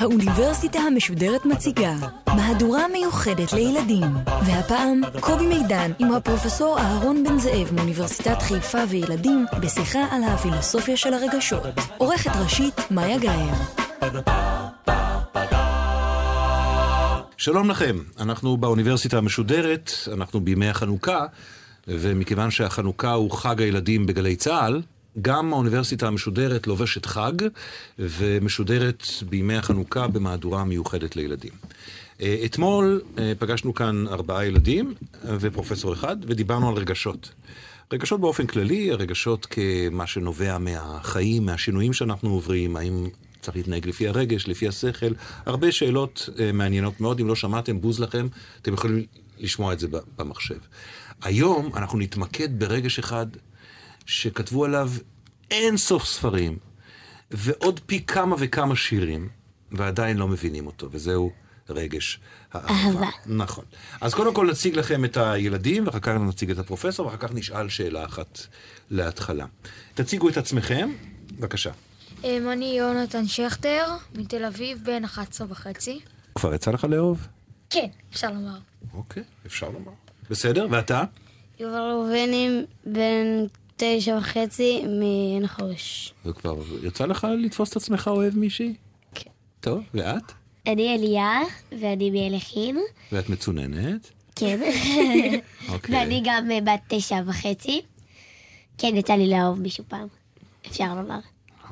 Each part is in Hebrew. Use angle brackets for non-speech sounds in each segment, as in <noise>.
האוניברסיטה המשודרת מציגה מהדורה מיוחדת לילדים והפעם קובי מידן עם הפרופסור אהרון בן זאב מאוניברסיטת חיפה וילדים בשיחה על הפילוסופיה של הרגשות. עורכת ראשית מאיה גאייר. שלום לכם, אנחנו באוניברסיטה המשודרת, אנחנו בימי החנוכה ומכיוון שהחנוכה הוא חג הילדים בגלי צה"ל גם האוניברסיטה המשודרת לובשת חג ומשודרת בימי החנוכה במהדורה מיוחדת לילדים. אה, אתמול אה, פגשנו כאן ארבעה ילדים ופרופסור אחד ודיברנו על רגשות. רגשות באופן כללי, הרגשות כמה שנובע מהחיים, מהשינויים שאנחנו עוברים, האם צריך להתנהג לפי הרגש, לפי השכל, הרבה שאלות אה, מעניינות מאוד, אם לא שמעתם, בוז לכם, אתם יכולים לשמוע את זה במחשב. היום אנחנו נתמקד ברגש אחד שכתבו עליו אין סוף ספרים, ועוד פי כמה וכמה שירים, ועדיין לא מבינים אותו, וזהו רגש האהבה. אהבה. נכון. אז קודם כל נציג לכם את הילדים, ואחר כך נציג את הפרופסור, ואחר כך נשאל שאלה אחת להתחלה. תציגו את עצמכם, בבקשה. אני יונתן שכטר, מתל אביב, בן 11 וחצי. כבר יצא לך לאהוב? כן, אפשר לומר. אוקיי, אפשר לומר. בסדר, ואתה? יובל ראובני, בן תשע וחצי מעין החורש. וכבר יצא לך לתפוס את עצמך אוהב מישהי? כן. טוב, ואת? אני אליה, ואני מאליכים. ואת מצוננת? כן. אוקיי. ואני גם אה, בת תשע וחצי. כן, יצא לי לאהוב מישהו פעם, אפשר לומר.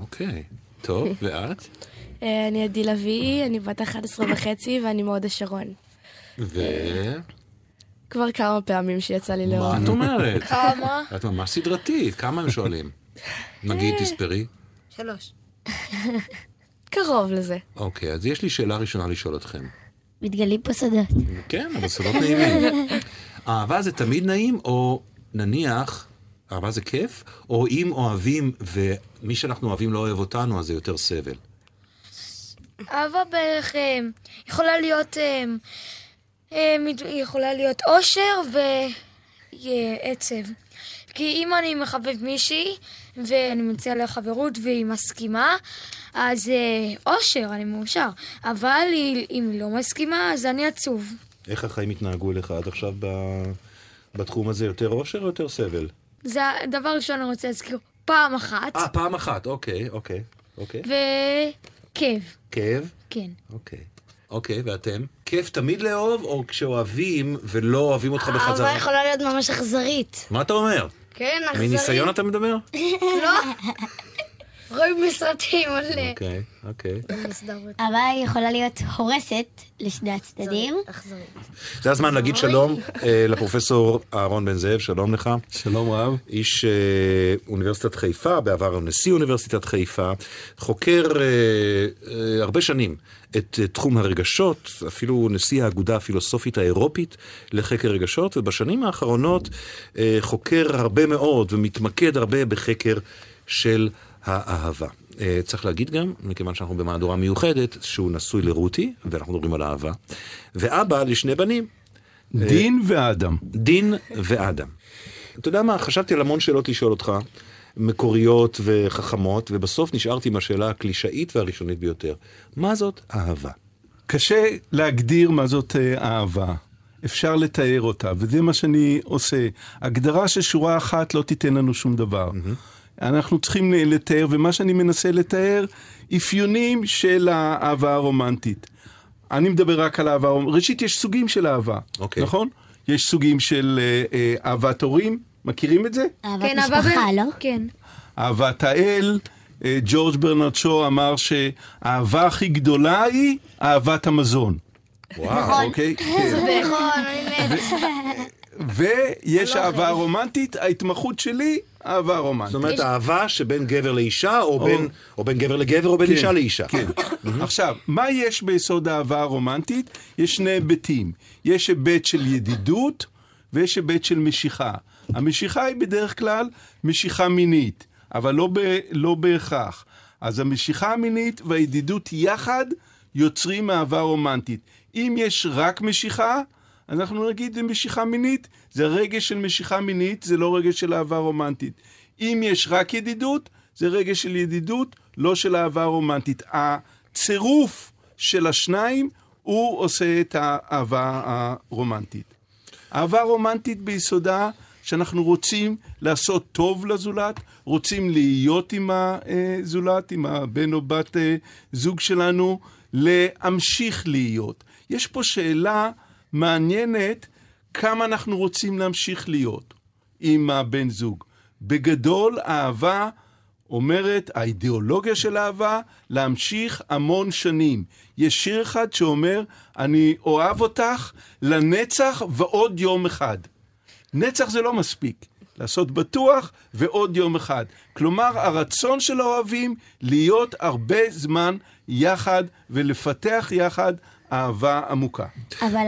אוקיי. טוב, ואת? אה, אני עדי לביא, אני בת 11 וחצי ואני מהוד השרון. ו... כבר כמה פעמים שיצא לי לאהוב. מה את אומרת? כמה? את ממש סדרתית, כמה הם שואלים? <laughs> נגיד, תספרי. שלוש. קרוב לזה. אוקיי, אז יש לי שאלה ראשונה לשאול אתכם. מתגלים פה סודות. כן, אבל סודות נעימים. <laughs> אהבה זה תמיד נעים, או נניח, אהבה זה כיף, או אם אוהבים ומי שאנחנו אוהבים לא אוהב אותנו, אז זה יותר סבל. אהבה בערך אה, יכולה להיות אה, יכולה להיות אושר ועצב. כי אם אני מחבב מישהי ואני מציע לה חברות והיא מסכימה, אז אה, אושר, אני מאושר. אבל אם היא לא מסכימה, אז אני עצוב. איך החיים התנהגו אליך עד עכשיו ב... בתחום הזה? יותר אושר או יותר סבל? זה הדבר ראשון אני רוצה להזכיר פעם אחת. אה, פעם אחת, אוקיי, אוקיי, אוקיי. וכאב. כאב? כן. אוקיי. אוקיי, ואתם? כיף תמיד לאהוב, או כשאוהבים ולא אוהבים אותך בחזרה? אהבה יכולה להיות ממש אכזרית. מה אתה אומר? כן, אכזרית. מניסיון אתה מדבר? <laughs> לא. רואים בסרטים על... אוקיי, אוקיי. אהבה יכולה להיות הורסת לשני הצדדים. זה הזמן להגיד שלום אה, לפרופסור אהרון בן זאב, שלום לך. שלום רב. איש אה, אוניברסיטת חיפה, בעבר נשיא אוניברסיטת חיפה, חוקר אה, הרבה שנים את תחום הרגשות, אפילו נשיא האגודה הפילוסופית האירופית לחקר רגשות, ובשנים האחרונות חוקר הרבה מאוד ומתמקד הרבה בחקר של האהבה. אה, צריך להגיד גם, מכיוון שאנחנו במהדורה מיוחדת, שהוא נשוי לרותי, ואנחנו מדברים על אהבה, ואבא לשני בנים. דין אה, ואדם. דין ואדם. אתה יודע מה, חשבתי על המון שאלות לשאול אותך, מקוריות וחכמות, ובסוף נשארתי עם השאלה הקלישאית והראשונית ביותר. מה זאת אהבה? קשה להגדיר מה זאת אה, אהבה. אפשר לתאר אותה, וזה מה שאני עושה. הגדרה של שורה אחת לא תיתן לנו שום דבר. Mm-hmm. אנחנו צריכים לתאר, ומה שאני מנסה לתאר, אפיונים של האהבה הרומנטית. אני מדבר רק על אהבה, ראשית יש סוגים של אהבה, okay. אוקיי. נכון? יש סוגים של אה, אה, אהבת הורים, מכירים את זה? אהבת כן, משפחה, ב... לא? כן. אהבת האל, אה, ג'ורג' ברנרד שו אמר שהאהבה הכי גדולה היא אהבת המזון. וואו, נכון. אוקיי? <laughs> זה נכון. ויש לא אהבה רומנטית, ההתמחות שלי, אהבה רומנטית. זאת אומרת, אהבה שבין גבר לאישה, או, בין, או בין גבר לגבר, או בין כן, אישה לאישה. כן. <coughs> עכשיו, מה יש ביסוד האהבה הרומנטית? יש שני היבטים. יש היבט של ידידות, ויש היבט של משיכה. המשיכה היא בדרך כלל משיכה מינית. אבל לא, ב, לא בהכרח. אז המשיכה המינית והידידות יחד יוצרים אהבה רומנטית. אם יש רק משיכה, אנחנו נגיד זה משיכה מינית, זה רגש של משיכה מינית, זה לא רגש של אהבה רומנטית. אם יש רק ידידות, זה רגש של ידידות, לא של אהבה רומנטית. הצירוף של השניים, הוא עושה את האהבה הרומנטית. אהבה רומנטית ביסודה שאנחנו רוצים לעשות טוב לזולת, רוצים להיות עם הזולת, עם הבן או בת אה, זוג שלנו, להמשיך להיות. יש פה שאלה מעניינת כמה אנחנו רוצים להמשיך להיות עם הבן זוג. בגדול, אהבה אומרת, האידיאולוגיה של אהבה, להמשיך המון שנים. יש שיר אחד שאומר, אני אוהב אותך לנצח ועוד יום אחד. נצח זה לא מספיק. לעשות בטוח ועוד יום אחד. כלומר, הרצון של האוהבים להיות הרבה זמן יחד ולפתח יחד אהבה עמוקה. אבל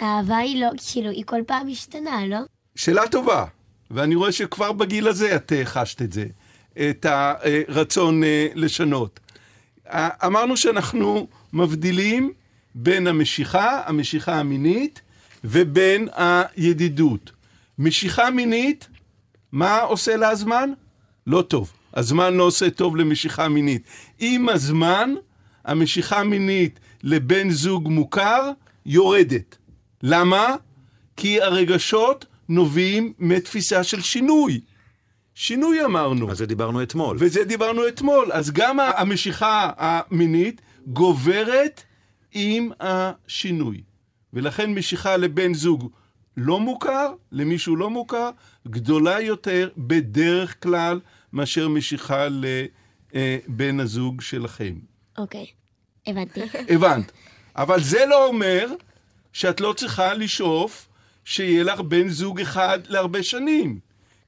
האהבה היא לא, כאילו, היא כל פעם משתנה, לא? שאלה טובה, ואני רואה שכבר בגיל הזה את אה, חשת את זה, את הרצון אה, לשנות. אמרנו שאנחנו מבדילים בין המשיכה, המשיכה המינית, ובין הידידות. משיכה מינית, מה עושה לה הזמן? לא טוב. הזמן לא עושה טוב למשיכה מינית. עם הזמן, המשיכה המינית לבן זוג מוכר יורדת. למה? כי הרגשות נובעים מתפיסה של שינוי. שינוי אמרנו. על זה דיברנו אתמול. וזה דיברנו אתמול. אז גם המשיכה המינית גוברת עם השינוי. ולכן משיכה לבן זוג לא מוכר, למישהו לא מוכר, גדולה יותר בדרך כלל מאשר משיכה לבן הזוג שלכם. אוקיי, הבנתי. <laughs> הבנת. אבל זה לא אומר שאת לא צריכה לשאוף שיהיה לך בן זוג אחד להרבה שנים.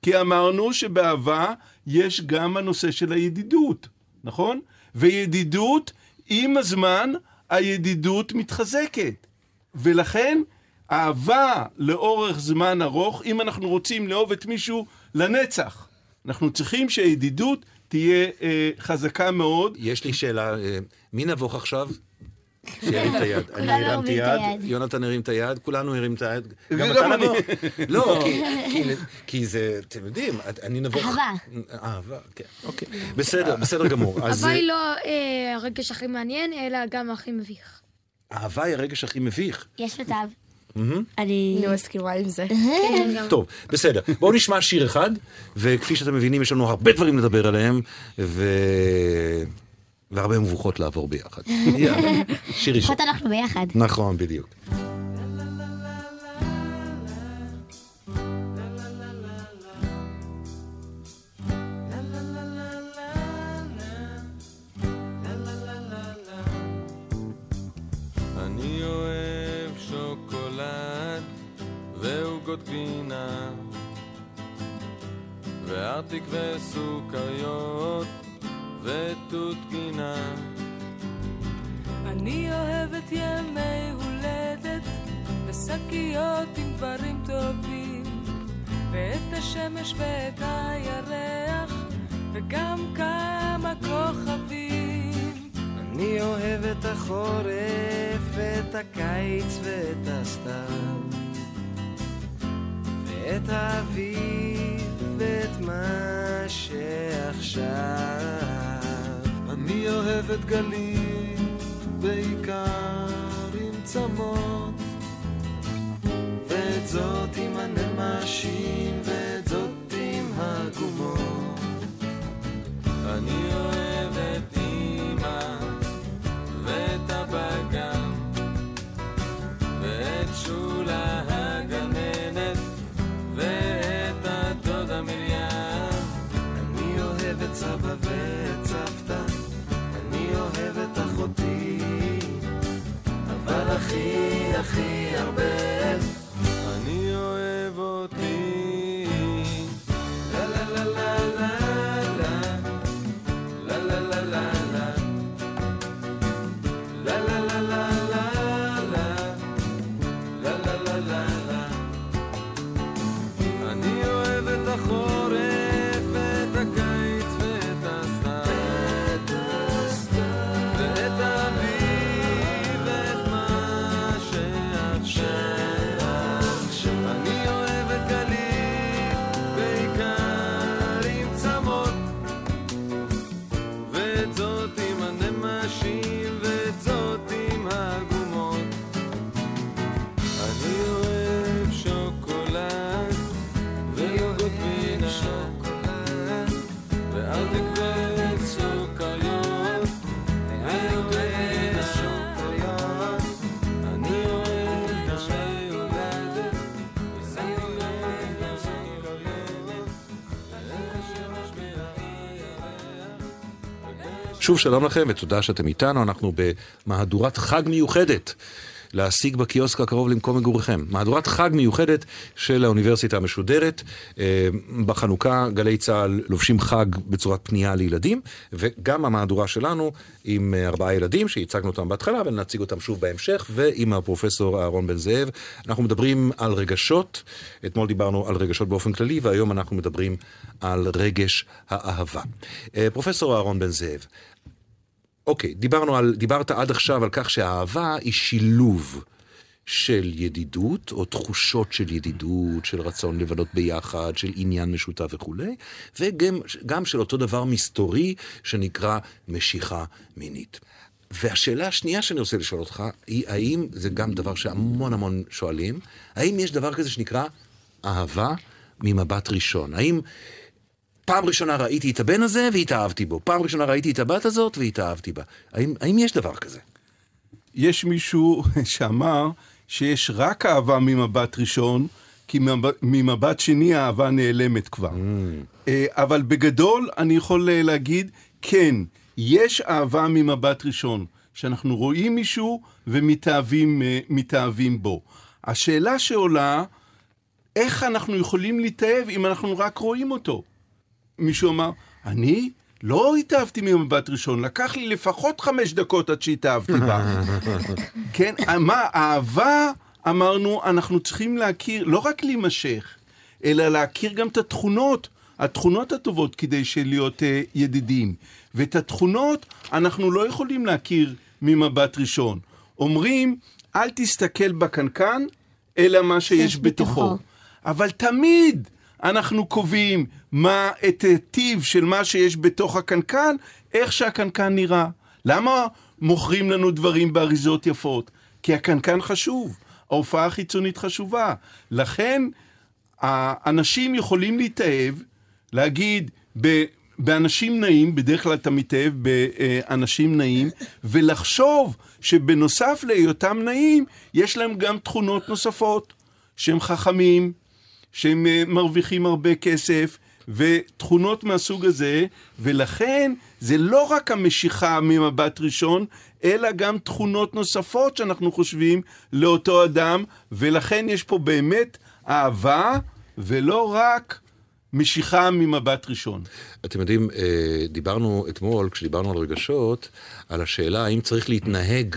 כי אמרנו שבאהבה יש גם הנושא של הידידות, נכון? וידידות, עם הזמן, הידידות מתחזקת. ולכן, אהבה לאורך זמן ארוך, אם אנחנו רוצים לאהוב את מישהו לנצח, אנחנו צריכים שהידידות תהיה אה, חזקה מאוד. יש לי שאלה, אה, מי נבוך עכשיו? <laughs> שירים את היד. אני הרמתי הרים את יד, היד. יונתן הרים את היד, כולנו הרים את היד. גם גם אתה אני. נבוך? לא, כי- כי- כי זה, אתם יודעים, אני נבוך. אהבה. אהבה, כן, אוקיי. בסדר, בסדר גמור. אז אהבה היא לא אה, הרגש הכי מעניין, אלא גם הכי מביך. אהבה היא הרגש הכי מביך. יש מצב. אני... אני מסכימה עם זה. <laughs> טוב, בסדר. בואו נשמע שיר אחד, וכפי שאתם מבינים, יש לנו הרבה דברים לדבר עליהם, ו... והרבה מבוכות לעבור ביחד. יאללה, שיר ראשון. לפחות אנחנו ביחד. נכון, בדיוק. וארטיק וסוכריות ותות גינה אני אוהבת ימי הולדת ושקיות עם דברים טובים ואת השמש ואת הירח וגם כמה כוכבים. אני אוהב את החורף ואת הקיץ ואת הסתיו ואת האביב ואת מה שעכשיו. אני אוהב את גלים בעיקר עם צמות. ואת זאת עם הנמשים ואת זאת עם הגומות. אני אוהב את שוב שלום לכם ותודה שאתם איתנו, אנחנו במהדורת חג מיוחדת. להשיג בקיוסק הקרוב למקום מגוריכם. מהדורת חג מיוחדת של האוניברסיטה המשודרת. אה, בחנוכה גלי צה"ל לובשים חג בצורת פנייה לילדים, וגם המהדורה שלנו עם ארבעה ילדים שהצגנו אותם בהתחלה ונציג אותם שוב בהמשך, ועם הפרופסור אהרון בן זאב. אנחנו מדברים על רגשות, אתמול דיברנו על רגשות באופן כללי, והיום אנחנו מדברים על רגש האהבה. אה, פרופסור אהרון בן זאב, אוקיי, דיברנו על, דיברת עד עכשיו על כך שהאהבה היא שילוב של ידידות, או תחושות של ידידות, של רצון לבלות ביחד, של עניין משותף וכולי, וגם גם של אותו דבר מסתורי שנקרא משיכה מינית. והשאלה השנייה שאני רוצה לשאול אותך, היא האם, זה גם דבר שהמון המון שואלים, האם יש דבר כזה שנקרא אהבה ממבט ראשון? האם פעם ראשונה ראיתי את הבן הזה והתאהבתי בו, פעם ראשונה ראיתי את הבת הזאת והתאהבתי בה. האם, האם יש דבר כזה? יש מישהו <laughs> שאמר שיש רק אהבה ממבט ראשון, כי ממבט, שני האהבה נעלמת כבר. Mm. אבל בגדול אני יכול אה, להגיד, כן, יש אהבה ממבט ראשון, שאנחנו רואים מישהו ומתאהבים אה, בו. השאלה שעולה, איך אנחנו יכולים להתאהב אם אנחנו רק רואים אותו? מישהו אמר, אני לא התאהבתי ממבט ראשון, לקח לי לפחות חמש דקות עד שהתאהבתי בה. <laughs> כן, מה, אהבה, אמרנו, אנחנו צריכים להכיר, לא רק להימשך, אלא להכיר גם את התכונות, התכונות הטובות כדי להיות uh, ידידים. ואת התכונות אנחנו לא יכולים להכיר ממבט ראשון. אומרים, אל תסתכל בקנקן, אלא מה שיש בתוכו. בתוכו. אבל תמיד אנחנו קובעים מה, את הטיב של מה שיש בתוך הקנקן, איך שהקנקן נראה. למה מוכרים לנו דברים באריזות יפות? כי הקנקן חשוב, ההופעה החיצונית חשובה. לכן, האנשים יכולים להתאהב, להגיד, ב... באנשים נעים, בדרך כלל אתה מתאהב באנשים נעים, ולחשוב שבנוסף להיותם נעים, יש להם גם תכונות נוספות, שהם חכמים, שהם אה, מרוויחים הרבה כסף, ותכונות מהסוג הזה, ולכן זה לא רק המשיכה ממבט ראשון, אלא גם תכונות נוספות שאנחנו חושבים לאותו אדם, ולכן יש פה באמת אהבה, ולא רק משיכה ממבט ראשון. אתם יודעים, אה, דיברנו אתמול, כשדיברנו על רגשות, על השאלה האם צריך להתנהג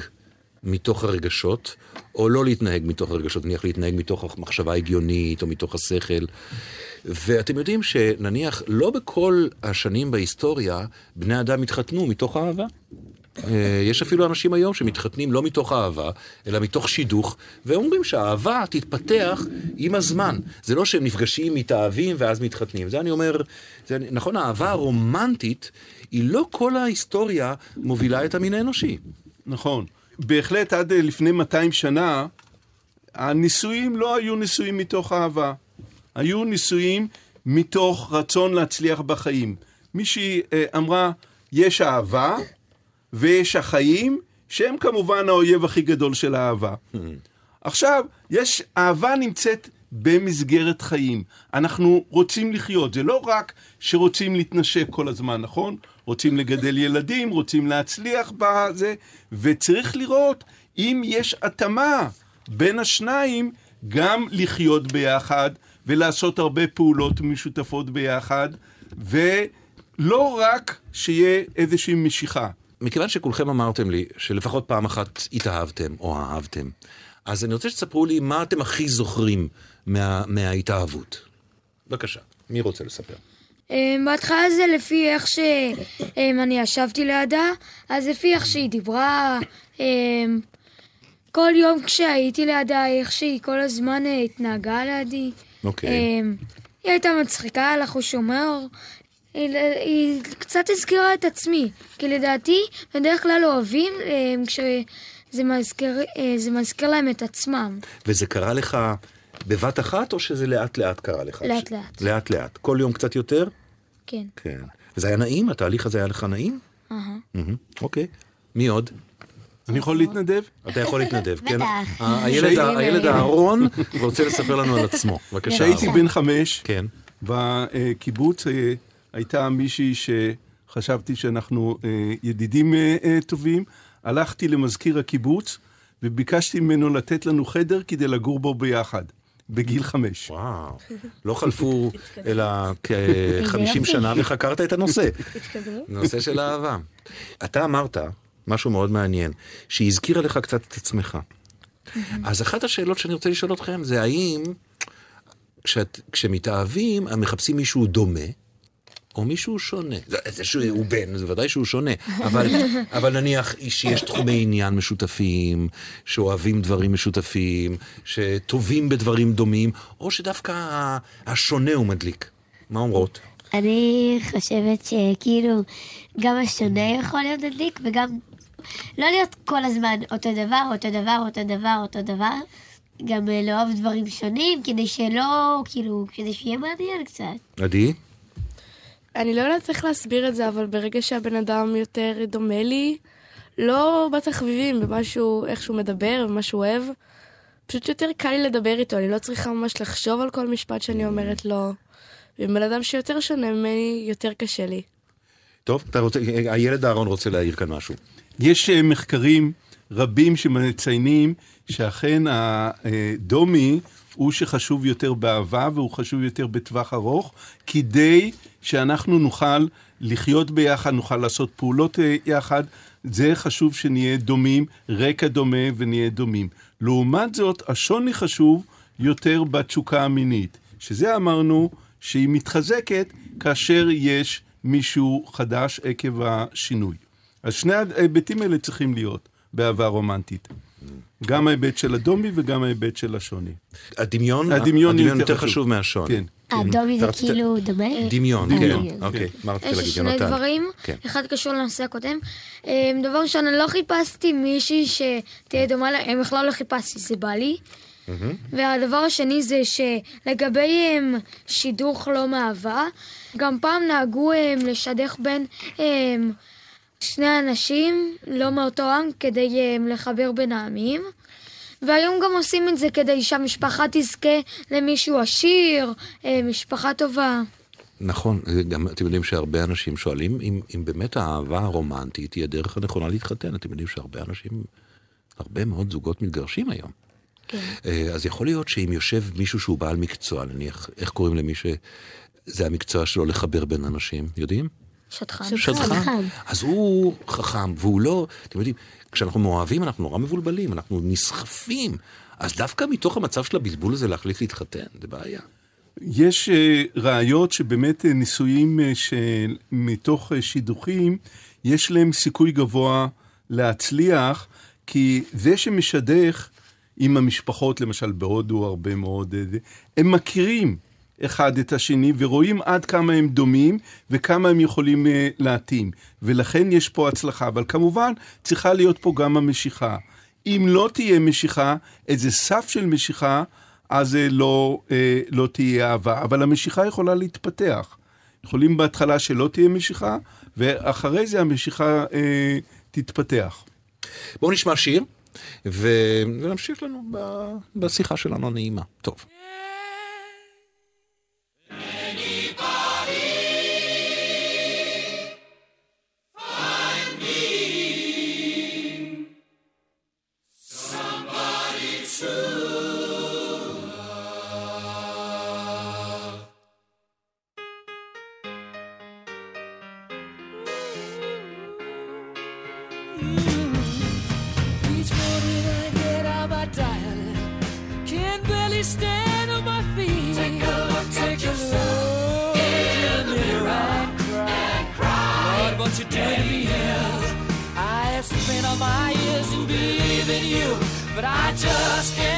מתוך הרגשות, או לא להתנהג מתוך הרגשות, נניח להתנהג מתוך המחשבה ההגיונית, או מתוך השכל. ואתם יודעים שנניח לא בכל השנים בהיסטוריה בני אדם התחתנו מתוך אהבה. אה, יש אפילו אנשים היום שמתחתנים לא מתוך אהבה, אלא מתוך שידוך, ואומרים שהאהבה תתפתח עם הזמן. זה לא שהם נפגשים, מתאהבים ואז מתחתנים. זה אני אומר, זה, נכון, האהבה הרומנטית היא לא כל ההיסטוריה מובילה את המין האנושי. נכון. בהחלט עד לפני 200 שנה, הנישואים לא היו נישואים מתוך אהבה. היו נישואים מתוך רצון להצליח בחיים. מישהי אה, אמרה, יש אהבה ויש החיים, שהם כמובן האויב הכי גדול של האהבה. עכשיו, יש, אהבה נמצאת במסגרת חיים. אנחנו רוצים לחיות, זה לא רק שרוצים להתנשק כל הזמן, נכון? רוצים לגדל ילדים, רוצים להצליח בזה, וצריך לראות אם יש התאמה בין השניים, גם לחיות ביחד ולעשות הרבה פעולות משותפות ביחד, ולא רק שיהיה איזושהי משיכה. מכיוון שכולכם אמרתם לי שלפחות פעם אחת התאהבתם או אהבתם, אז אני רוצה שתספרו לי מה אתם הכי זוכרים מה, מההתאהבות. בבקשה, מי רוצה לספר? אמ, בהתחלה זה לפי איך שאני ישבתי לידה, אז לפי איך שהיא דיברה, אמ, כל יום כשהייתי לידה, איך שהיא כל הזמן אה, התנהגה לידי. אוקיי. היא הייתה מצחיקה, היה לה חוש הומור. היא, היא קצת הזכירה את עצמי, כי לדעתי בדרך כלל אוהבים אה, כשזה מזכיר, אה, זה מזכיר להם את עצמם. וזה קרה לך בבת אחת, או שזה לאט לאט קרה לך? לאט לאט. לאט לאט. כל יום קצת יותר? כן. כן. וזה היה נעים? התהליך הזה היה לך נעים? אוקיי. מי עוד? אני יכול להתנדב? אתה יכול להתנדב, כן? בטח. הילד אהרון רוצה לספר לנו על עצמו. בבקשה. כשהייתי. בן חמש, כן. בקיבוץ אה, הייתה מישהי שחשבתי שאנחנו אה, ידידים אה, טובים. הלכתי למזכיר הקיבוץ וביקשתי ממנו לתת לנו חדר כדי לגור בו ביחד, בגיל חמש. וואו. לא חלפו אלא כ-50 שנה וחקרת את הנושא. נושא של אהבה. אתה אמרת משהו מאוד מעניין, שהיא הזכירה לך קצת את עצמך. אז אחת השאלות שאני רוצה לשאול אתכם זה האם כשאת, כשמתאהבים, הם מחפשים מישהו דומה, או מישהו שונה. זה, זה שהוא בן, זה ודאי שהוא שונה, אבל, אבל נניח שיש תחומי עניין משותפים, שאוהבים דברים משותפים, שטובים בדברים דומים, או שדווקא השונה הוא מדליק. מה אומרות? אני חושבת שכאילו גם השונה יכול להיות מדליק וגם לא להיות כל הזמן אותו דבר, אותו דבר, אותו דבר, אותו דבר. גם אה, לאהוב דברים שונים כדי שלא, כאילו, כדי שיהיה מעניין קצת. עדי? אני לא יודעת איך להסביר את זה, אבל ברגע שהבן אדם יותר דומה לי, לא בתחביבים, במה שהוא, איך שהוא מדבר, במה שהוא אוהב, פשוט יותר קל לי לדבר איתו, אני לא צריכה ממש לחשוב על כל משפט שאני אומרת לו. ועם בן אדם שיותר שונה ממני, יותר קשה לי. טוב, אתה רוצה, הילד אהרון רוצה להעיר כאן משהו. יש אה, מחקרים רבים שמציינים שאכן הדומי הוא שחשוב יותר באהבה והוא חשוב יותר בטווח ארוך, כדי שאנחנו נוכל לחיות ביחד, נוכל לעשות פעולות אה, יחד. זה חשוב שנהיה דומים, רקע דומה ונהיה דומים. לעומת זאת, השוני חשוב יותר בתשוקה המינית, שזה אמרנו שהיא מתחזקת כאשר יש מישהו חדש עקב השינוי. אז שני ההיבטים האלה צריכים להיות באהבה רומנטית. גם ההיבט של הדומי וגם ההיבט של השוני. הדמיון, הדמיון יותר יותר חשוב. מהשוני. כן. הדומי זה ורצית- כאילו דומה? דמיון, אה, כן. דמיון. אוקיי, מה רצית יש להגיד, שני יונתן? דברים, כן. אחד קשור לנושא הקודם. אה, דבר ראשון, אני לא חיפשתי מישהי שתהיה דומה לה, אה, בכלל לא חיפשתי, זה בא לי. והדבר השני זה שלגבי הם, שידוך לא מאהבה, גם פעם נהגו הם, לשדך בין שני אנשים, לא מאותו עם, כדי הם, לחבר בין העמים. והיום גם עושים את זה כדי שהמשפחה תזכה למישהו עשיר, אה, משפחה טובה. נכון, זה גם אתם יודעים שהרבה אנשים שואלים אם, אם באמת האהבה הרומנטית היא הדרך הנכונה להתחתן. אתם יודעים שהרבה אנשים, הרבה מאוד זוגות מתגרשים היום. כן. אה, אז יכול להיות שאם יושב מישהו שהוא בעל מקצוע, נניח, איך קוראים למי שזה המקצוע שלו לחבר בין אנשים, יודעים? שטחן. שדכן. אז הוא חכם, והוא לא, אתם יודעים, כשאנחנו מאוהבים אנחנו נורא מבולבלים, אנחנו נסחפים. אז דווקא מתוך המצב של הבלבול הזה להחליט להתחתן, זה בעיה. יש אה, ראיות שבאמת אה, ניסויים אה, שמתוך שידוכים, יש להם סיכוי גבוה להצליח, כי זה שמשדך עם המשפחות, למשל בהודו, הרבה מאוד, הם מכירים אחד את השני ורואים עד כמה הם דומים וכמה הם יכולים אה, להתאים. ולכן יש פה הצלחה, אבל כמובן צריכה להיות פה גם המשיכה. אם לא תהיה משיכה, איזה סף של משיכה, אז אה, לא, אה, לא תהיה אהבה. אבל המשיכה יכולה להתפתח. יכולים בהתחלה שלא תהיה משיכה, ואחרי זה המשיכה אה, תתפתח. בואו נשמע שיר, ונמשיך לנו בשיחה שלנו הנעימה. טוב. But I just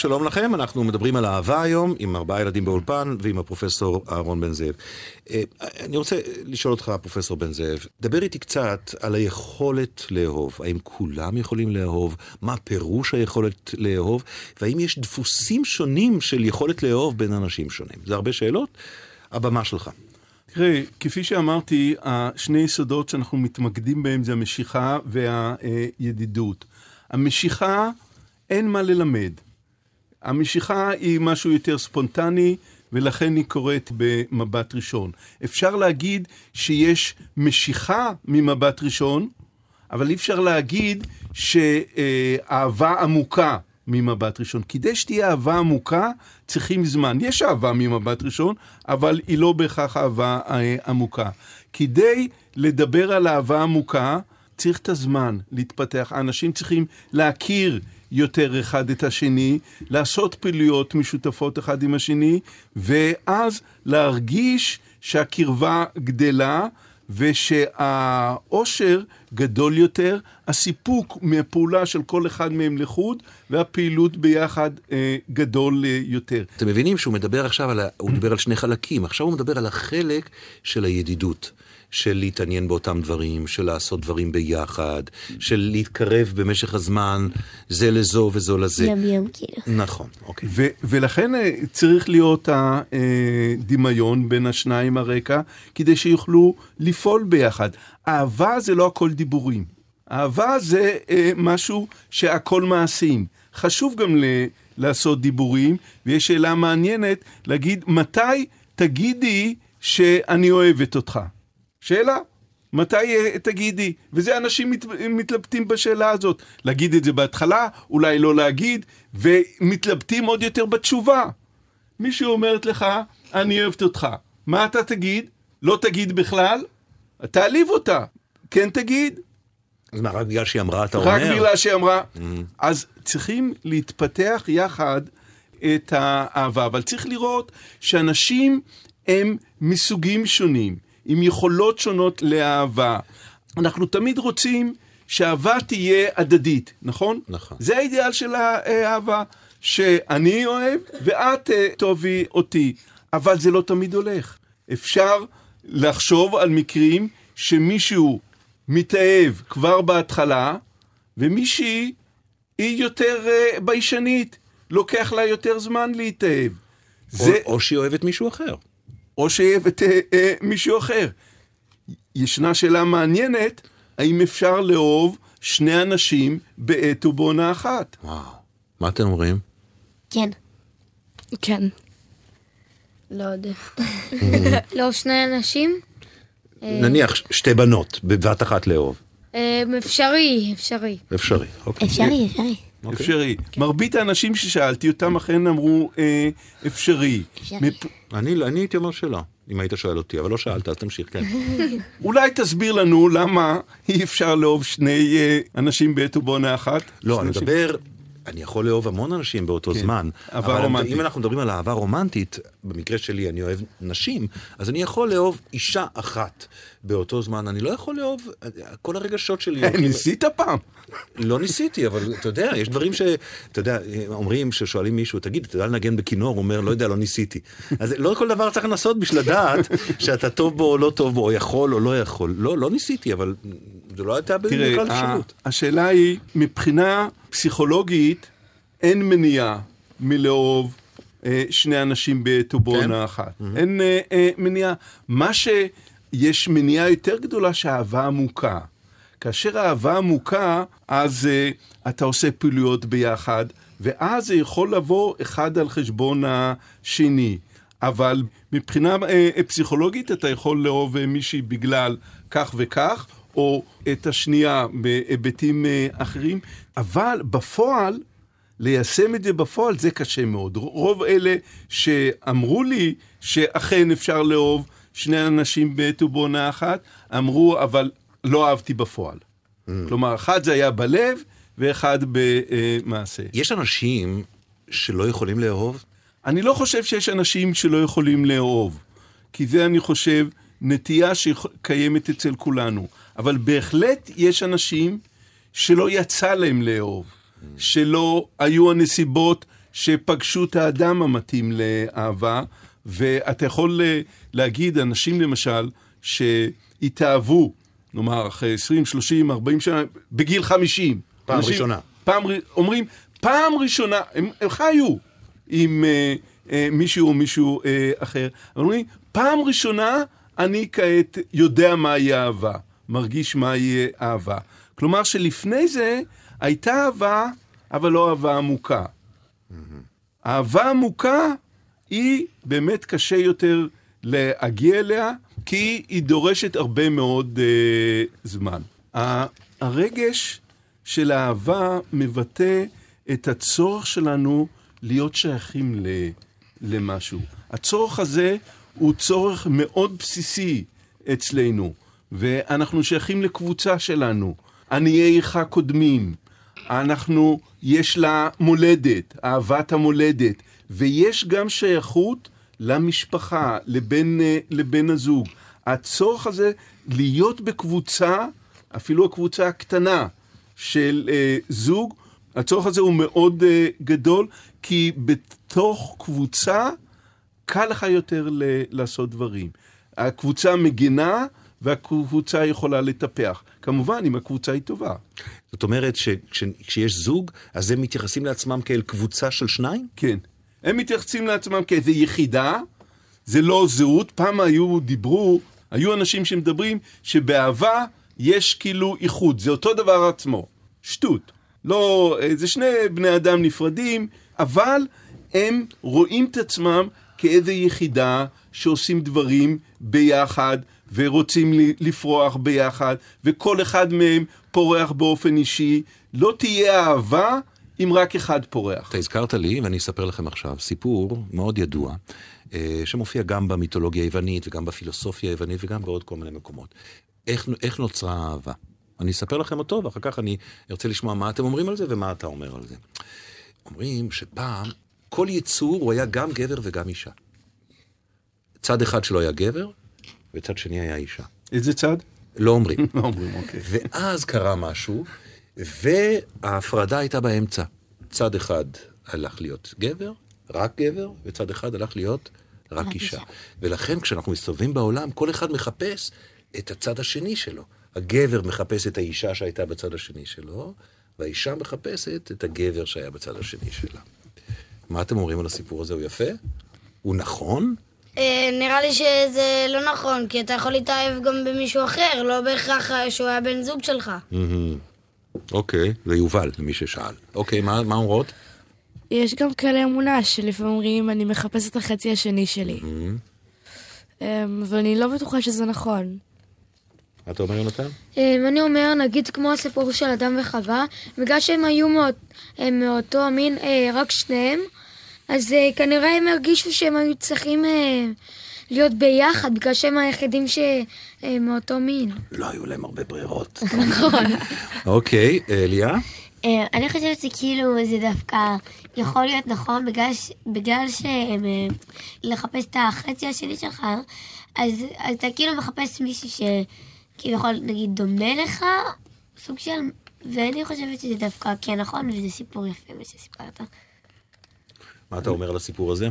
שלום לכם, אנחנו מדברים על אהבה היום, עם ארבעה ילדים באולפן ועם הפרופסור אהרון בן זאב. אה, אני רוצה לשאול אותך, פרופסור בן זאב, דבר איתי קצת על היכולת לאהוב. האם כולם יכולים לאהוב? מה פירוש היכולת לאהוב? והאם יש דפוסים שונים של יכולת לאהוב בין אנשים שונים? זה הרבה שאלות, הבמה שלך. תראה, כפי שאמרתי, שני יסודות שאנחנו מתמקדים בהם זה המשיכה והידידות. המשיכה, אין מה ללמד. המשיכה היא משהו יותר ספונטני, ולכן היא קורית במבט ראשון. אפשר להגיד שיש משיכה ממבט ראשון, אבל אי אפשר להגיד שאהבה עמוקה ממבט ראשון. כדי שתהיה אהבה עמוקה, צריכים זמן. יש אהבה ממבט ראשון, אבל היא לא בהכרח אהבה אה, עמוקה. כדי לדבר על אהבה עמוקה, צריך את הזמן להתפתח. האנשים צריכים להכיר יותר אחד את השני, לעשות פעילויות משותפות אחד עם השני, ואז להרגיש שהקרבה גדלה ושהאושר גדול יותר, הסיפוק מהפעולה של כל אחד מהם לחוד והפעילות ביחד אה, גדול אה, יותר. אתם מבינים שהוא מדבר עכשיו על, ה... הוא דיבר על שני חלקים, עכשיו הוא מדבר על החלק של הידידות. של להתעניין באותם דברים, של לעשות דברים ביחד, של להתקרב במשך הזמן זה לזו וזו לזה. יום יום כאילו. נכון, אוקיי. ו- ולכן אה, צריך להיות הדמיון בין השניים הרקע, כדי שיוכלו לפעול ביחד. אהבה זה לא הכל דיבורים. אהבה זה אה, משהו שהכל מעשים. חשוב גם ל- לעשות דיבורים, ויש שאלה מעניינת להגיד, מתי תגידי שאני אוהבת אותך? שאלה. מתי אה, תגידי? וזה אנשים מת, מתלבטים בשאלה הזאת. להגיד את זה בהתחלה, אולי לא להגיד, ומתלבטים עוד יותר בתשובה. מישהו אומרת לך, אני אוהבת אותך. מה אתה תגיד? לא תגיד בכלל? תעליב אותה. כן תגיד? אז מה, רק בגלל שהיא אמרה אתה רק אומר? בגלל שהיא אמרה. אז צריכים להתפתח יחד את האהבה, אבל צריך לראות שאנשים הם מסוגים שונים, עם יכולות שונות לאהבה. אנחנו תמיד רוצים שאהבה תהיה הדדית, נכון? נכון. זה האידיאל של האהבה, שאני אוהב ואת אה, תאהבי אותי. אבל זה לא תמיד הולך. אפשר לחשוב על מקרים שמישהו מתאהב כבר בהתחלה, ומישהי היא יותר אה, ביישנית, לוקח לה יותר זמן להתאהב. או, זה, או שהיא אוהבת מישהו אחר. או אוהבת אה, אה, מישהו אחר. ישנה שאלה מעניינת, האם אפשר לאהוב שני אנשים בעת ובעונה אחת? וואו. מה אתם אומרים? כן. כן. לא יודע. <laughs> לא שני אנשים? נניח ש- שתי בנות בבת אחת לאהוב. אה, אפשרי, אפשרי. אפשרי. אוקיי. אפשרי, אפשרי. אוקיי. אפשרי. מרבית האנשים ששאלתי אותם אכן אמרו אה, אפשרי. אפשרי. מפ... אני, אני הייתי אומר שלא, אם היית שואל אותי, אבל לא שאלת, אז תמשיך, כן. <laughs> אולי תסביר לנו למה אי אפשר לאהוב שני אה, אנשים בעת ובעונה אחת? לא, אני מדבר, אני יכול לאהוב המון אנשים באותו כן, זמן. אהבה אבל רומנטית. אם אנחנו מדברים על אהבה רומנטית, במקרה שלי אני אוהב נשים, אז אני יכול לאהוב אישה אחת באותו זמן. אני לא יכול לאהוב, כל הרגשות שלי... <laughs> ניסית פעם? לא ניסיתי, אבל אתה יודע, יש דברים ש... אתה יודע, אומרים ששואלים מישהו, תגיד, אתה יודע לנגן בכינור? הוא אומר, לא יודע, לא ניסיתי. אז לא כל דבר צריך לנסות בשביל לדעת שאתה טוב בו או לא טוב בו, או יכול או לא יכול. לא, לא ניסיתי, אבל זה לא הייתה תראה, בכלל אפשרות. השאלה היא, מבחינה פסיכולוגית, אין מניעה מלאהוב אה, שני אנשים בעת ובעונה כן? אחת. אין אה, אה, מניעה. מה שיש מניעה יותר גדולה שהאהבה עמוקה. כאשר האהבה עמוקה, אז אה, אתה עושה פעילויות ביחד, ואז זה יכול לבוא אחד על חשבון השני. אבל מבחינה אה, אה, פסיכולוגית אתה יכול לאהוב אה, מישהי בגלל כך וכך, או את השנייה בהיבטים אה, אחרים, אבל בפועל, ליישם את זה בפועל זה קשה מאוד. רוב אלה שאמרו לי שאכן אפשר לאהוב שני אנשים בעת ובעונה אחת, אמרו, אבל לא אהבתי בפועל. כלומר, אחד זה היה בלב ואחד במעשה. יש אנשים שלא יכולים לאהוב? אני לא חושב שיש אנשים שלא יכולים לאהוב, כי זה, אני חושב, נטייה שקיימת אצל כולנו. אבל בהחלט יש אנשים שלא יצא להם לאהוב, שלא היו הנסיבות שפגשו את האדם המתאים לאהבה, ואתה יכול ל- להגיד, אנשים למשל, שהתאהבו, נאמר, אחרי 20, 30, 40 שנה, בגיל 50. פעם אנשים- ראשונה. פעם, אומרים, פעם ראשונה, הם, הם חיו עם אה, אה, מישהו או מישהו אה, אחר, אבל אומרים, פעם ראשונה אני כעת יודע מהי אהבה, מרגיש מהי אהבה. כלומר שלפני זה הייתה אהבה, אבל לא אהבה עמוקה. אהבה עמוקה היא באמת קשה יותר להגיע אליה, כי היא דורשת הרבה מאוד אה, זמן. הרגש של האהבה מבטא את הצורך שלנו להיות שייכים ל, למשהו. הצורך הזה הוא צורך מאוד בסיסי אצלנו, ואנחנו שייכים לקבוצה שלנו. עניי עירך קודמים. אנחנו, יש לה מולדת, אהבת המולדת, ויש גם שייכות למשפחה, לבן, אה, לבן הזוג. הצורך הזה להיות בקבוצה אפילו הקבוצה הקטנה של אה, זוג, הצורך הזה הוא מאוד אה, גדול, כי בתוך קבוצה קל לך יותר ל- לעשות דברים. הקבוצה מגינה והקבוצה יכולה לטפח. כמובן, אם הקבוצה היא טובה. זאת אומרת שכשיש זוג, אז הם מתייחסים לעצמם כאל קבוצה של שניים? כן. הם מתייחסים לעצמם כאיזו יחידה, זה לא זהות. פעם היו, דיברו, היו אנשים שמדברים שבאהבה יש כאילו איחוד, זה אותו דבר עצמו. שטות. לא, זה שני בני אדם נפרדים, אבל הם רואים את עצמם כאיזו יחידה שעושים דברים ביחד ורוצים לפרוח ביחד, וכל אחד מהם פורח באופן אישי. לא תהיה אהבה אם רק אחד פורח. אתה הזכרת לי, ואני אספר לכם עכשיו, סיפור מאוד ידוע, אה, שמופיע גם במיתולוגיה היוונית וגם בפילוסופיה היוונית וגם בעוד כל מיני מקומות. איך, איך נוצרה האהבה? אני אספר לכם אותו, ואחר כך אני ארצה לשמוע מה אתם אומרים על זה ומה אתה אומר על זה. אומרים שפעם כל יצור הוא היה גם גבר וגם אישה. צד אחד שלו היה גבר, וצד שני היה אישה. איזה צד? לא אומרים. <laughs> לא אומרים, אוקיי. ואז קרה משהו, וההפרדה הייתה באמצע. צד אחד הלך להיות גבר, רק גבר, וצד אחד הלך להיות רק אישה. ולכן כשאנחנו מסתובבים בעולם, כל אחד מחפש את הצד השני שלו. הגבר מחפש את האישה שהייתה בצד השני שלו, והאישה מחפשת את הגבר שהיה בצד השני שלה. מה אתם אומרים על הסיפור הזה? הוא יפה? הוא נכון? אה, נראה לי שזה לא נכון, כי אתה יכול להתאהב גם במישהו אחר, לא בהכרח שהוא היה בן זוג שלך. אוקיי, זה יובל, למי ששאל. אוקיי, מה מה אומרות? יש גם כאלה אמונה שלפעמים אומרים, אני מחפש את החצי השני שלי. אמ, ואני לא בטוחה שזה נכון. מה אתה אומר, יונתן? אמ, אני אומר, נגיד כמו הסיפור של אדם וחווה, בגלל שהם היו הם מאותו המין, אה, רק שניהם, אז אה, כנראה הם הרגישו שהם היו צריכים אה, להיות ביחד, בגלל שהם היחידים שמאותו מין. לא היו להם הרבה ברירות. <laughs> נכון. אוקיי, ליה? אה, אני חושבת שכאילו זה דווקא יכול להיות נכון בגלל, ש- בגלל שהם לחפש את החצי השני שלך, אז, אז אתה כאילו מחפש מישהו שכביכול נגיד דומה לך, סוג של... ואני חושבת שזה דווקא כן נכון, וזה סיפור יפה מה שסיפרת. מה אתה אומר על הסיפור הזה?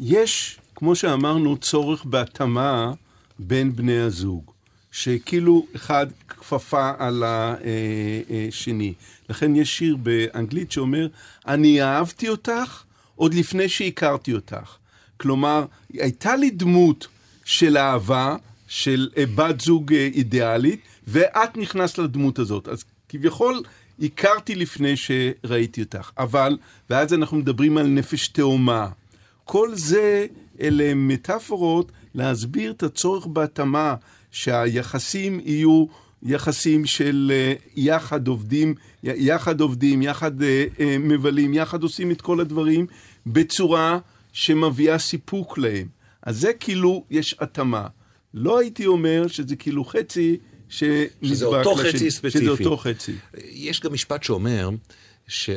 יש, כמו שאמרנו, צורך בהתאמה בין בני הזוג, שכאילו אחד כפפה על השני. לכן יש שיר באנגלית שאומר, אני אהבתי אותך עוד לפני שהכרתי אותך. כלומר, הייתה לי דמות של אהבה, של אה, בת זוג אה, אידיאלית, ואת נכנסת לדמות הזאת. אז כביכול הכרתי לפני שראיתי אותך. אבל, ואז אנחנו מדברים על נפש תאומה. כל זה אלה מטאפורות להסביר את הצורך בהתאמה, שהיחסים יהיו יחסים של אה, יחד עובדים, יחד עובדים, יחד אה, אה, מבלים, יחד עושים את כל הדברים בצורה שמביאה סיפוק להם. אז זה כאילו יש התאמה. לא הייתי אומר שזה כאילו חצי שזה אותו לשני. חצי ספציפי. שזה אותו חצי. יש גם משפט שאומר, ש...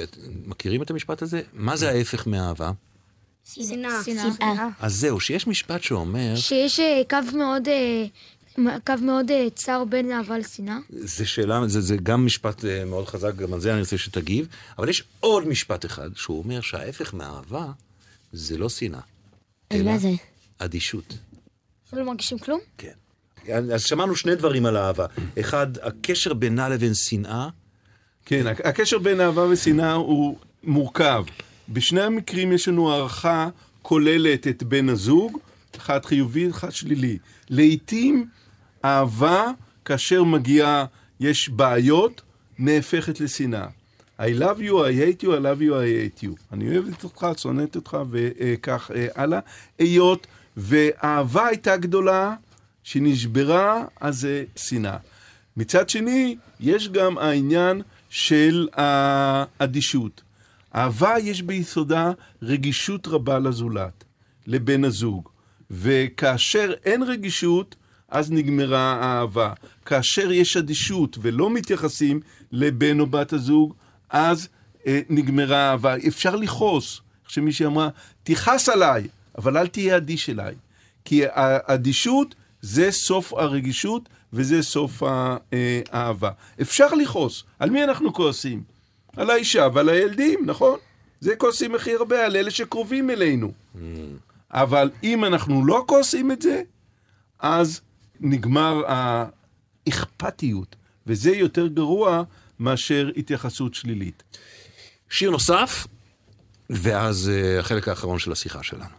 מכירים את המשפט הזה? מה זה ההפך מאהבה? שנאה. אז זהו, שיש משפט שאומר, שיש אה, קו מאוד, אה, קו מאוד אה, צר בין אהבה לשנאה. זה שאלה, זה, זה גם משפט מאוד חזק, גם על זה אני רוצה שתגיב, אבל יש עוד משפט אחד, שהוא אומר שההפך מאהבה זה לא שנאה, אז מה זה? אדישות. שלא מרגישים כלום? כן. אז שמענו שני דברים על אהבה. אחד, הקשר בינה לבין שנאה, כן, הק- הקשר בין אהבה ושנאה הוא מורכב. בשני המקרים יש לנו הערכה כוללת את בן הזוג, אחד חיובי, אחד שלילי. לעתים אהבה, כאשר מגיעה, יש בעיות, נהפכת לשנאה. I love you, I hate you, I love you, I hate you. אני אוהבת אותך, שונאת אותך, וכך אה, הלאה. היות ואהבה הייתה גדולה, שנשברה, אז זה שנאה. מצד שני, יש גם העניין של האדישות. אהבה יש ביסודה רגישות רבה לזולת, לבן הזוג. וכאשר אין רגישות, אז נגמרה האהבה. כאשר יש אדישות ולא מתייחסים לבן או בת הזוג, אז אה, נגמרה האהבה. אפשר לכעוס. איך שמישהי אמרה, תכעס עליי, אבל אל תהיה אדיש אליי. כי האדישות זה סוף הרגישות, וזה סוף אה, האהבה. אפשר לכעוס. על מי אנחנו כועסים? על האישה ועל הילדים, נכון? זה כועסים הכי הרבה, על אלה שקרובים אלינו. אבל אם אנחנו לא כועסים את זה, אז נגמר האכפתיות, וזה יותר גרוע מאשר התייחסות שלילית. שיר נוסף, ואז אה, החלק האחרון של השיחה שלנו.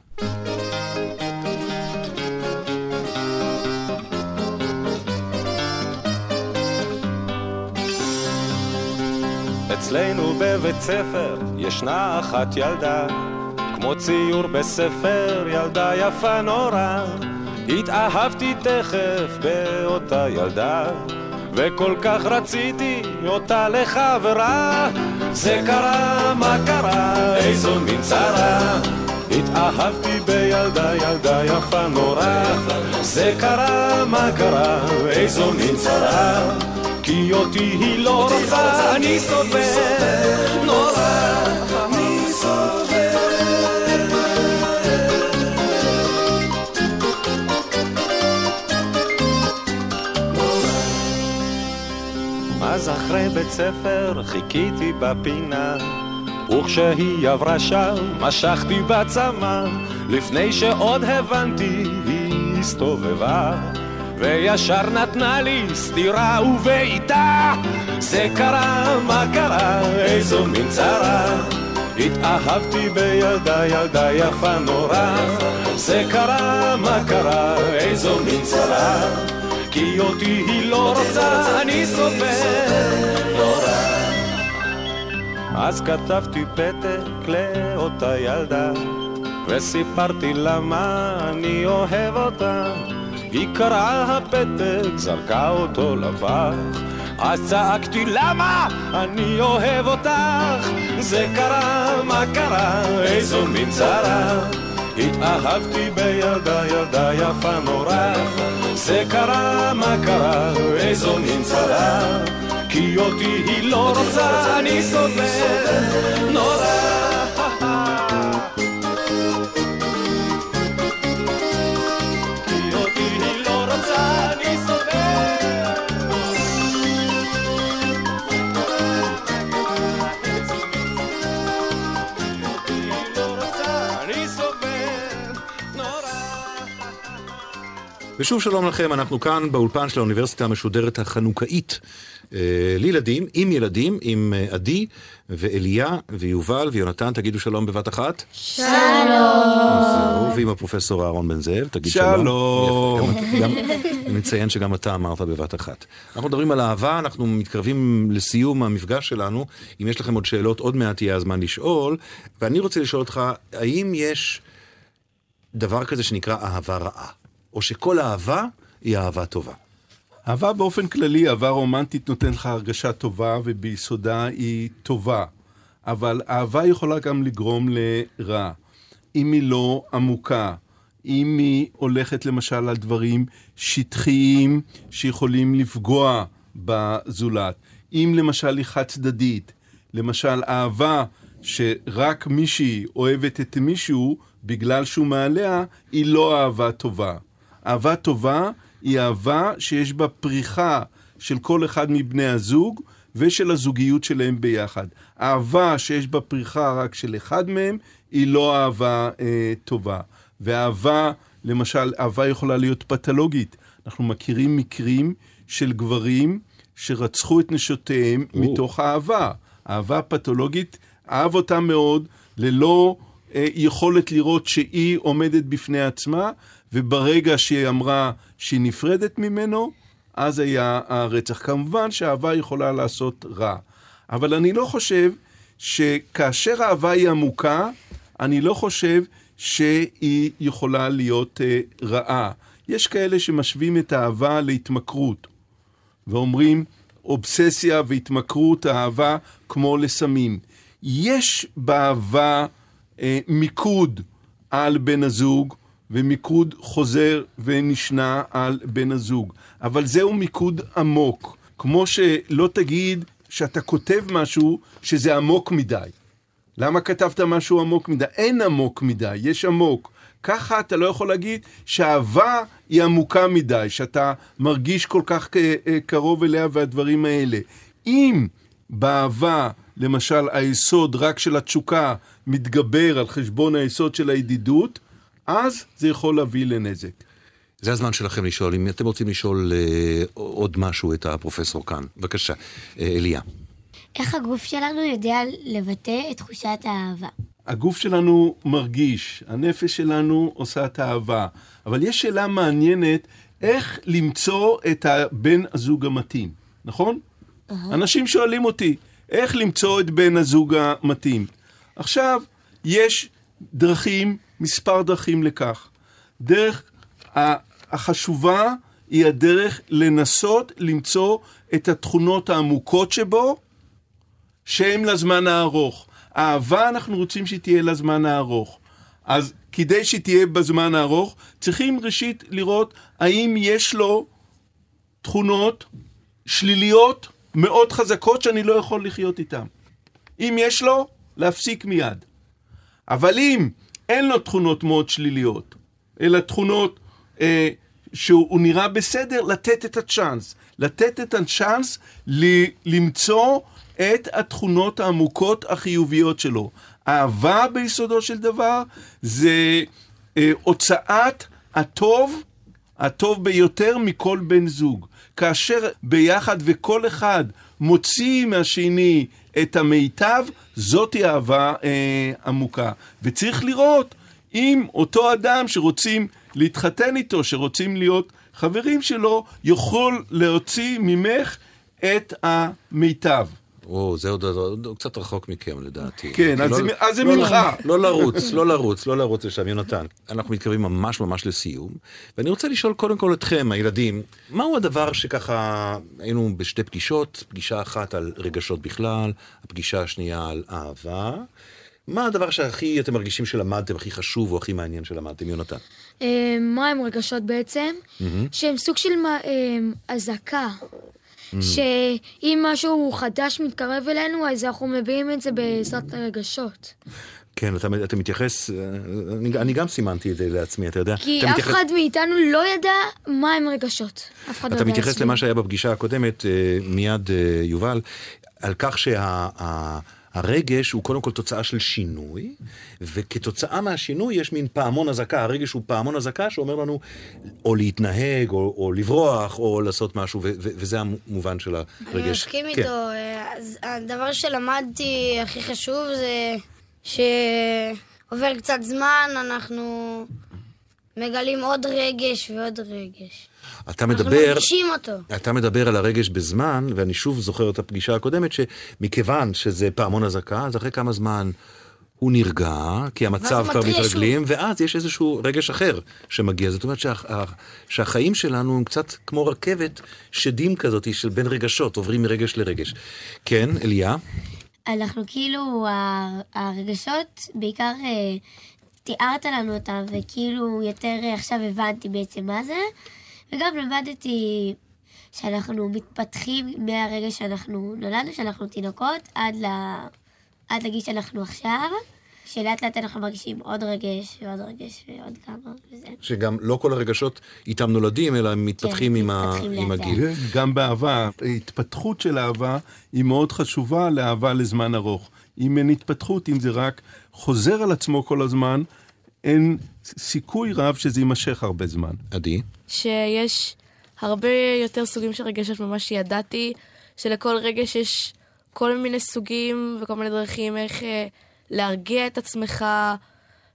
אצלנו בבית ספר ישנה אחת ילדה, כמו ציור בספר, ילדה יפה נורא. התאהבתי תכף באותה ילדה, וכל כך רציתי אותה לחברה. זה קרה, מה קרה, איזו מין צרה. התאהבתי בילדה, ילדה יפה נורא. זה קרה, מה קרה, איזו מין צרה. כי אותי היא לא רוצה, אני סובל. נורא, אני סובל. אז אחרי בית ספר חיכיתי בפינה וכשהיא עברה שם משכתי בצמא. לפני שעוד הבנתי היא הסתובבה וישר נתנה לי סטירה ובעיטה זה קרה, מה קרה, איזו מין צרה. התאהבתי בילדה, ילדה יפה נורא. זה קרה, מה קרה, איזו מין צרה. כי אותי היא לא רוצה, אני סובל נורא. אז כתבתי פתק לאותה ילדה וסיפרתי לה מה אני אוהב אותה היא קראה הפתק, זרקה אותו לפח אז צעקתי למה? אני אוהב אותך. זה קרה, מה קרה, איזו מין צרה התאהבתי בילדה, ילדה יפה נורא. זה קרה, מה קרה, איזו מין צרה כי אותי היא לא רוצה, אני סובל נורא ושוב שלום לכם, אנחנו כאן באולפן של האוניברסיטה המשודרת החנוכאית אה, לילדים, עם ילדים, עם אה, עדי ואליה ויובל ויונתן, תגידו שלום בבת אחת. שלום. זהו, ועם הפרופסור אהרון בן זאב, תגיד שלום. שלום. נציין שגם אתה אמרת בבת אחת. אנחנו מדברים על אהבה, אנחנו מתקרבים לסיום המפגש שלנו. אם יש לכם עוד שאלות, עוד מעט יהיה הזמן לשאול. ואני רוצה לשאול אותך, האם יש דבר כזה שנקרא אהבה רעה? או שכל אהבה היא אהבה טובה? אהבה באופן כללי, אהבה רומנטית נותן לך הרגשה טובה, וביסודה היא טובה. אבל אהבה יכולה גם לגרום לרע. אם היא לא עמוקה, אם היא הולכת למשל על דברים שטחיים שיכולים לפגוע בזולת, אם למשל היא חד צדדית, למשל אהבה שרק מישהי אוהבת את מישהו בגלל שהוא מעליה, היא לא אהבה טובה. אהבה טובה היא אהבה שיש בה פריחה של כל אחד מבני הזוג ושל הזוגיות שלהם ביחד. אהבה שיש בה פריחה רק של אחד מהם היא לא אהבה אה, טובה. ואהבה, למשל, אהבה יכולה להיות פתולוגית. אנחנו מכירים מקרים של גברים שרצחו את נשותיהם או. מתוך אהבה. אהבה פתולוגית, אהב אותה מאוד, ללא אה, יכולת לראות שהיא עומדת בפני עצמה, וברגע שהיא אמרה שהיא נפרדת ממנו, אז היה הרצח. כמובן שאהבה יכולה לעשות רע, אבל אני לא חושב שכאשר האהבה היא עמוקה, אני לא חושב שהיא יכולה להיות אה, רעה. יש כאלה שמשווים את האהבה להתמכרות, ואומרים אובססיה והתמכרות אהבה כמו לסמים. יש באהבה אה, מיקוד על בן הזוג, ומיקוד חוזר ונשנה על בן הזוג. אבל זהו מיקוד עמוק. כמו שלא תגיד שאתה כותב משהו שזה עמוק מדי. למה כתבת משהו עמוק מדי? אין עמוק מדי, יש עמוק. ככה אתה לא יכול להגיד שאהבה היא עמוקה מדי, שאתה מרגיש כל כך אה, קרוב אליה והדברים האלה. אם באהבה, למשל, היסוד רק של התשוקה מתגבר על חשבון היסוד של הידידות, אז זה יכול להביא לנזק. זה הזמן שלכם לשאול. אם אתם רוצים לשאול אה, עוד משהו את הפרופסור כאן, בבקשה. אה, אליה. איך הגוף שלנו יודע לבטא את תחושת האהבה? הגוף שלנו מרגיש, הנפש שלנו עושה את האהבה, אבל יש שאלה מעניינת, איך למצוא את הבן הזוג המתאים, נכון? אנשים שואלים אותי, איך למצוא את בן הזוג המתאים? עכשיו, יש דרכים, מספר דרכים לכך. דרך החשובה היא הדרך לנסות למצוא את התכונות העמוקות שבו, שהן לזמן הארוך. אהבה, אנחנו רוצים שהיא תהיה לזמן הארוך. אז כדי שהיא תהיה בזמן הארוך, צריכים ראשית לראות האם יש לו תכונות שליליות מאוד חזקות שאני לא יכול לחיות איתן. אם יש לו, להפסיק מיד. אבל אם אין לו תכונות מאוד שליליות, אלא תכונות אה, שהוא נראה בסדר, לתת את הצ'אנס. לתת את הצ'אנס ל- למצוא את התכונות העמוקות החיוביות שלו. אהבה ביסודו של דבר זה אה, הוצאת הטוב, הטוב ביותר מכל בן זוג. כאשר ביחד וכל אחד מוציא מהשני את המיטב, זאתי אהבה אה, עמוקה. וצריך לראות אם אותו אדם שרוצים להתחתן איתו, שרוצים להיות חברים שלו, יכול להוציא ממך את המיטב. או, זה עוד, עוד, עוד קצת רחוק מכם לדעתי. כן, אז לא- זה- אז זה לא- ממך. לא לרוץ, לא לרוץ, לא לרוץ לשם, יונתן. אנחנו מתקרבים ממש ממש לסיום, ואני רוצה לשאול קודם כל אתכם, הילדים, מהו הדבר שככה, היינו בשתי פגישות, פגישה אחת על רגשות בכלל, הפגישה השנייה על אהבה. מה הדבר שהכי אתם מרגישים שלמדתם, הכי חשוב או הכי מעניין שלמדתם, יונתן? אה, מה הם רגשות בעצם? שהם סוג של אה, אזעקה. שאם משהו חדש מתקרב אלינו, אז אנחנו מביעים את זה בעזרת הרגשות. כן, אתה, אתה מתייחס, אני, אני גם סימנתי את זה לעצמי, אתה יודע. כי אתה אף מתייחס, אחד מאיתנו לא ידע מה הם רגשות. אף אחד לא אתה ידע מתייחס להסביר. למה שהיה בפגישה הקודמת, אה, מיד אה, יובל, על כך שהרגש הוא קודם כל תוצאה של שינוי, וכתוצאה מהשינוי יש מין פעמון אזעקה, הרגש הוא פעמון אזעקה שאומר לנו או להתנהג, או, או לברוח, או לעשות משהו, ו- ו- וזה המובן של אני הרגש. מסכים כן. איתו. אז הדבר שלמדתי הכי חשוב זה שעובר קצת זמן, אנחנו מגלים עוד רגש ועוד רגש. אתה אנחנו מדבר... מרגישים אותו. אתה מדבר על הרגש בזמן, ואני שוב זוכר את הפגישה הקודמת, שמכיוון שזה פעמון אזעקה, אז אחרי כמה זמן הוא נרגע, כי המצב כבר מתרגלים, ואז יש איזשהו רגש אחר שמגיע. זאת אומרת שה, שהחיים שלנו הם קצת כמו רכבת שדים כזאת של בין רגשות, עוברים מרגש לרגש. כן, אליה? אנחנו כאילו, הרגשות, בעיקר אה, תיארת לנו אותם, וכאילו יותר עכשיו הבנתי בעצם מה זה, וגם למדתי שאנחנו מתפתחים מהרגע שאנחנו נולדנו, שאנחנו תינוקות, עד, ל... עד לגיל שאנחנו עכשיו, שלאט לאט אנחנו מרגישים עוד רגש ועוד רגש ועוד כמה, וזה. שגם לא כל הרגשות איתם נולדים, אלא הם מתפתחים עם, ה, מתפתחים עם לאט לאט. הגיל. גם באהבה, התפתחות של אהבה היא מאוד חשובה לאהבה לזמן ארוך. אם אין התפתחות, אם זה רק חוזר על עצמו כל הזמן, אין סיכוי רב שזה יימשך הרבה זמן. עדי? שיש הרבה יותר סוגים של רגשות ממה שידעתי, שלכל רגש יש כל מיני סוגים וכל מיני דרכים איך אה, להרגיע את עצמך,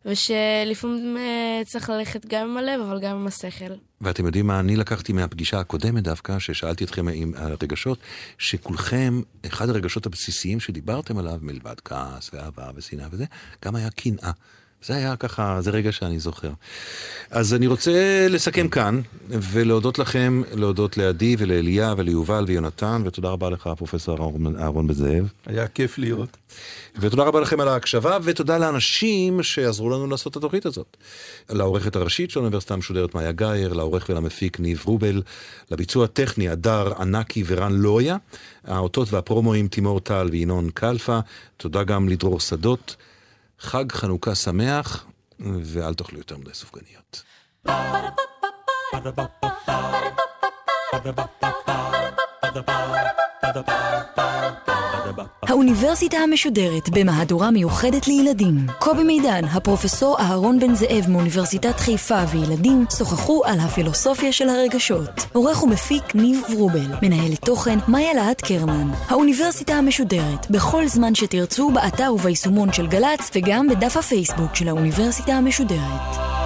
ושלפעמים אה, צריך ללכת גם עם הלב, אבל גם עם השכל. ואתם יודעים מה אני לקחתי מהפגישה הקודמת דווקא, ששאלתי אתכם עם הרגשות, שכולכם, אחד הרגשות הבסיסיים שדיברתם עליו, מלבד כעס ואהבה ושנאה וזה, גם היה קנאה. זה היה ככה, זה רגע שאני זוכר. אז אני רוצה לסכם כאן, ולהודות לכם, להודות לעדי ולאליה וליובל ויונתן, ותודה רבה לך, פרופסור אהרון- בזאב. היה כיף להיות. ותודה רבה לכם על ההקשבה, ותודה לאנשים שעזרו לנו לעשות את התוכנית הזאת. לעורכת הראשית של האוניברסיטה המשודרת מאיה גאייר, לעורך ולמפיק ניב רובל, לביצוע הטכני הדר ענקי ורן לויה, האותות והפרומואים תימור טל וינון קלפה, תודה גם לדרור שדות. חג חנוכה שמח, ואל תאכלו יותר מדי סופגניות. Ba-da-ba-ba-ba, ba-da-ba-ba-ba, ba-da-ba-ba-ba. האוניברסיטה המשודרת במהדורה מיוחדת לילדים. קובי מידן, הפרופסור אהרון בן זאב מאוניברסיטת חיפה וילדים שוחחו על הפילוסופיה של הרגשות. עורך ומפיק ניב ורובל, מנהלת תוכן מאיה להט קרמן. האוניברסיטה המשודרת, בכל זמן שתרצו, באתר וביישומון של גל"צ וגם בדף הפייסבוק של האוניברסיטה המשודרת.